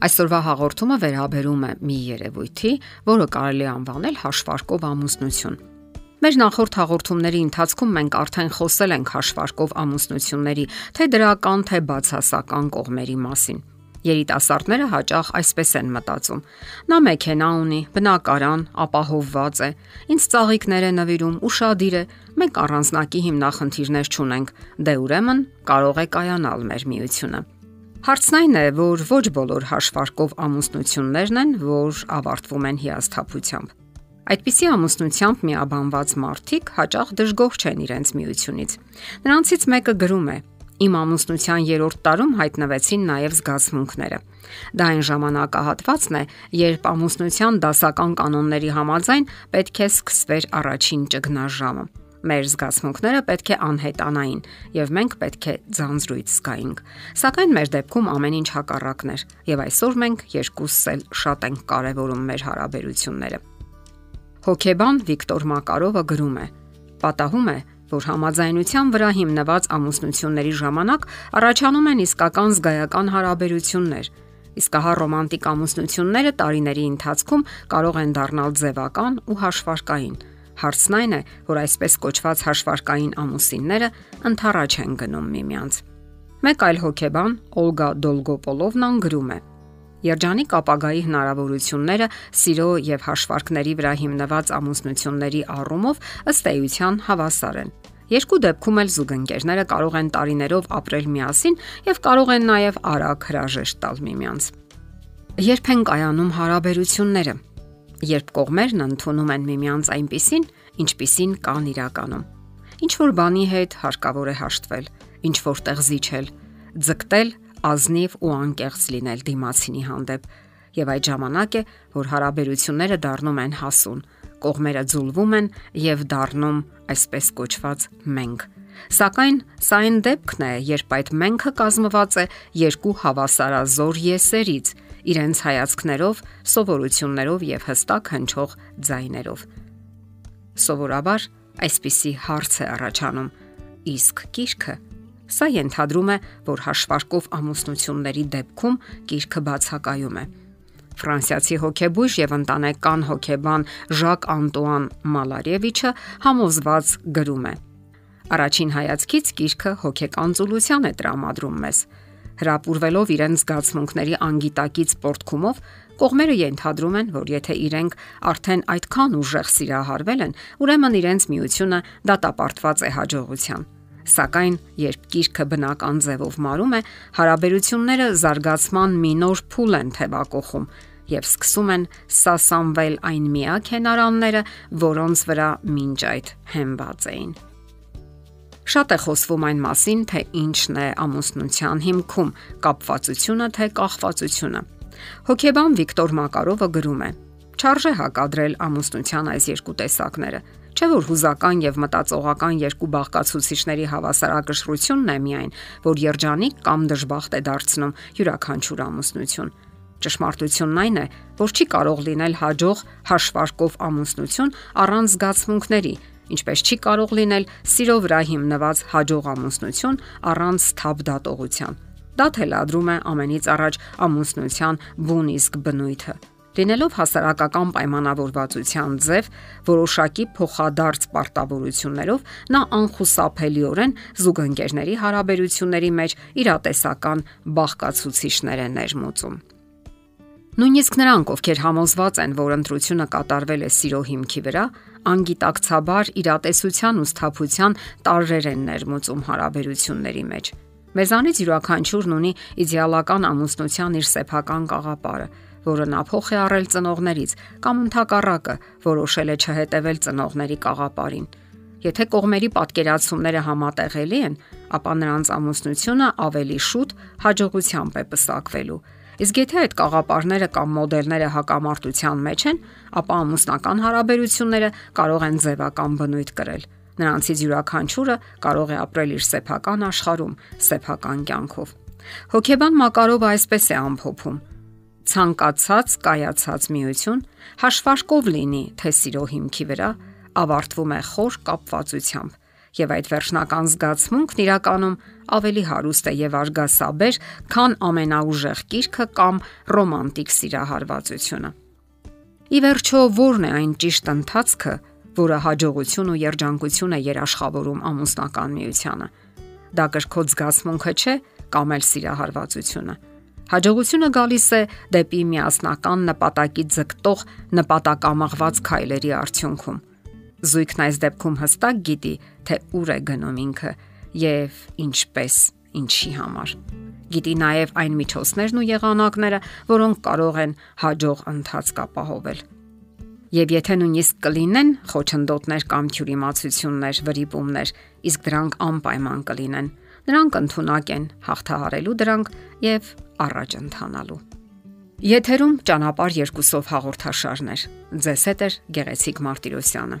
Այսօրվա հաղորդումը վերաբերում է մի երևույթի, որը կարելի անվանել հաշվարկով ամուսնություն։ Մեր նախորդ հաղորդումների ընթացքում մենք արդեն խոսել ենք հաշվարկով ամուսնությունների, թե դրական, թե բացասական կողմերի մասին։ Երիտասարդները հաճախ այսպես են մտածում. նա մեքենա ունի, բնակարան, ապահովված է, ինձ ծաղիկներ է նվիրում, ուրشادիր է, մենք առանձնակի հիմնախնդիրներ չունենք, դե ուրեմն կարող է կայանալ մեր միությունը։ Հարցն այն է, որ ոչ բոլոր հաշվարկով ամուսնություններն են, որ ավարտվում են հիասթափությամբ։ Այդպիսի ամուսնությամբ միաբանված մարդիկ հաճախ դժգոհ չեն իրենց միությունից։ Նրանցից մեկը գրում է. Իմ ամուսնության երրորդ տարում հայտնվեցին նաև զգացմունքները։ Դա այն ժամանակահատվածն է, երբ ամուսնության դասական կանոնների համաձայն պետք է սկսվեր առաջին ճգնաժամը։ Մեր զգացմունքները պետք է անհետանային եւ մենք պետք է ձանձրույթ զգայինք։ Սակայն մեր դեպքում ամեն ինչ հակառակն էր եւ այսօր մենք երկուսս էլ շատ ենք կարեւորում մեր հարաբերությունները։ Հոկեբան Վիկտոր Մակարովը գրում է. Պատահում է, որ համաձայնության վրա հիմնված ամուսնությունների ժամանակ առաջանում են իսկական զգայական հարաբերություններ, իսկ հա ռոմանտիկ ամուսնությունները տարիների ընթացքում կարող են դառնալ ձևական ու հաշվարկային Հարցն այն է, որ այսպես կոչված հաշվարկային ամուսինները ընթառաջ են գնում միմյանց։ Մեկ այլ հոգեբան Օլգա Դոլգոպոլովնան գրում է. Երջանիկ ապագայի հնարավորությունները սիրո եւ հաշվարկների վրա հիմնված ամուսնությունների առումով ըստ էության հավասար են։ Երկու դեպքում էլ զուգընկերները կարող են տարիներով ապրել միասին եւ կարող են նաեւ արագ հրաժեշտ տալ միմյանց։ Երբ են կայանում հարաբերությունները, երբ կողմերն ընդունում են միմյանց այնպիսին, ինչպիսին կան իրականում։ Ինչ որ բանի հետ հարկավոր է հաշտվել, ինչ որտեղ զիջել, ձգտել ազնիվ ու անկեղծ լինել դիմացինի հանդեպ, եւ այդ ժամանակ է, որ հարաբերությունները դառնում են հասուն, կողմերը ձուլվում են եւ դառնում այսպես կոչված մենք։ Սակայն սա այն դեպքն է, երբ այդ մենքը կազմված է երկու հավասարազոր եսերից, իրենց հայացքներով, սովորություններով եւ հստակ հնչող ձայներով։ Սովորաբար այսպիսի հարց է առաջանում. իսկ գիրքը Սա ենթադրում է, որ հաշվարկով ամուսնությունների դեպքում գիրքը բացակայում է։ Ֆրանսիացի հոկեբույժ եւ ընտանեկան հոկեբան Ժակ Անտուան Մալարևիչը համոզված գրում է. Առաջին հայացքից գիրքը հոգեկան ծուլության է տրամադրում մեզ հրապուրվելով իրենց զգացմունքների անգիտակից պորտքումով, կողմերը ենթադրում են, որ եթե իրենք արդեն այդքան ուժեղ սիրահարվել են, ուրեմն իրենց միությունը դատապարտված է հաջողության։ Սակայն երբ գիրքը բնական ձևով մարում է, հարաբերությունները զարգացման մի նոր փուլ են թևակողում եւ սկսում են սասանվել այն միակ հենարանները, որոնց վրա մինչ այդ հենված էին։ Շատ է խոսվում այն մասին, թե ինչն է ամուսնության հիմքում՝ կապվածությունը թե կախվածությունը։ Հոկեբան Վիկտոր Մակարովը գրում է. Չարժե հակադրել ամուսնության այս երկու տեսակները։ Չէ որ հուզական եւ մտածողական երկու բաղկացուցիչների հավասարակշռությունն է միայն, որ երջանիկ կամ դժբախտ է դարձնում յուրաքանչյուր ամուսնություն։ Ճշմարտությունն այն է, որ չի կարող լինել հաջող հաշվարկով ամուսնություն առանց զգացմունքների, ինչպես չի կարող լինել սիրո վրա հիմնված հաջող ամուսնություն առանց թափ դատողության։ Դա թելադրում է ամենից առաջ ամուսնության բուն իսկ բնույթը։ Լինելով հասարակական պայմանավորվածության ձև, որոշակի փոխադարձ պարտավորություններով նա անխուսափելիորեն զուգընկերների հարաբերությունների մեջ իրատեսական բաղկացուցիչներ է ներմուծում։ Նույնիսկ նրանք, ովքեր համոզված են, որ ընտրությունը կատարվել է սիրո հիմքի վրա, անգիտակցաբար իրատեսության ու սթափության տարրեր են ներմուծում հարաբերությունների մեջ։ Մեզանից յուրաքանչյուրն ունի իդեալական ամուսնության իր սեփական կաղապարը, որը նա փոխ է առել ծնողներից կամ ընդհակառակը որոշել է չհետևել ծնողների կաղապարին։ Եթե կողմերի պատկերացումները համատեղելի են, ապա նրանց ամուսնությունը ավելի շուտ հաջողությամբ է պսակվելու Իսկ եթե այդ կաղապարները կամ մոդելները հակամարտության մեջ են, ապա ամուսնական հարաբերությունները կարող են ձևական բնույթ կրել։ Նրանցից յուրաքանչյուրը կարող է ապրել իր սեփական աշխարհում, սեփական կյանքով։ Հոգեբան Մակարովը այսպես է ամփոփում. ցանկացած կայացած միություն հաշվարկով լինի թե սիրո հիմքի վրա ավարտվում է խոր կապվածությամբ եւ այդ վերջնական զգացմունքն իրականում ավելի հարուստ է եւ արգասաբեր, քան ամենաուժեղ գիրքը կամ ռոմանտիկ սիրահարվածությունը։ Ի վերջո, ո՞րն է այն ճիշտ ընթացքը, որը հաջողություն ու երջանկություն է երաշխավորում ամուսնական միությանը։ Դա կրկոտ զգացմունքը չէ կամ էլ սիրահարվածությունը։ Հաջողությունը գալիս է դեպի միասնական նպատակի ձգտող նպատակամաղված քայլերի արդյունքում Զույգն այս դեպքում հստակ գիտի, թե ուր է գնում ինքը եւ ինչպես, ինչի համար։ Գիտի նաև այն միջոցներն ու եղանակները, որոնք կարող են հաջող ընթացք ապահովել։ Եվ եթե նույնիսկ կլինեն խոչընդոտներ կամ թյուրիմացություններ, վրիպումներ, իսկ դրանք անպայման կլինեն, նրանք ընդունակ են հաղթահարելու դրանք եւ առաջ ընթանալու։ Եթերում ճանապարհ երկուսով հաղորդաշարներ։ Ձեզ հետ է Գեղեցիկ Մարտիրոսյանը։